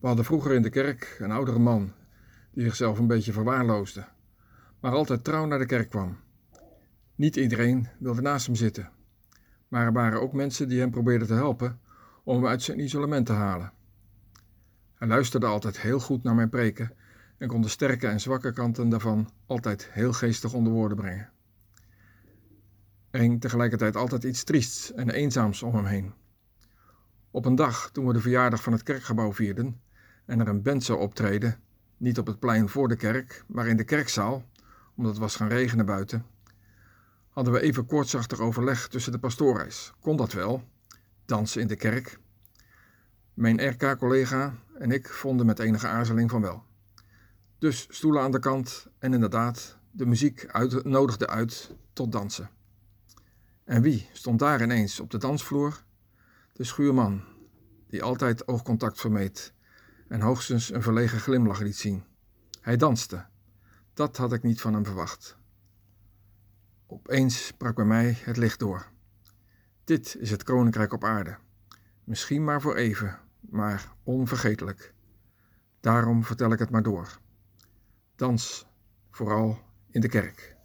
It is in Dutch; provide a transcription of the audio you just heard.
We hadden vroeger in de kerk een oudere man die zichzelf een beetje verwaarloosde, maar altijd trouw naar de kerk kwam. Niet iedereen wilde naast hem zitten, maar er waren ook mensen die hem probeerden te helpen om hem uit zijn isolement te halen. Hij luisterde altijd heel goed naar mijn preken en kon de sterke en zwakke kanten daarvan altijd heel geestig onder woorden brengen. Er hing tegelijkertijd altijd iets triests en eenzaams om hem heen. Op een dag toen we de verjaardag van het kerkgebouw vierden en er een band optreden, niet op het plein voor de kerk, maar in de kerkzaal, omdat het was gaan regenen buiten, hadden we even koortsachtig overleg tussen de pastoreis. Kon dat wel? Dansen in de kerk? Mijn RK-collega en ik vonden met enige aarzeling van wel. Dus stoelen aan de kant en inderdaad, de muziek uit, nodigde uit tot dansen. En wie stond daar ineens op de dansvloer? De schuurman, die altijd oogcontact vermeed en hoogstens een verlegen glimlach liet zien. Hij danste. Dat had ik niet van hem verwacht. Opeens brak bij mij het licht door. Dit is het koninkrijk op aarde. Misschien maar voor even, maar onvergetelijk. Daarom vertel ik het maar door. Dans, vooral in de kerk.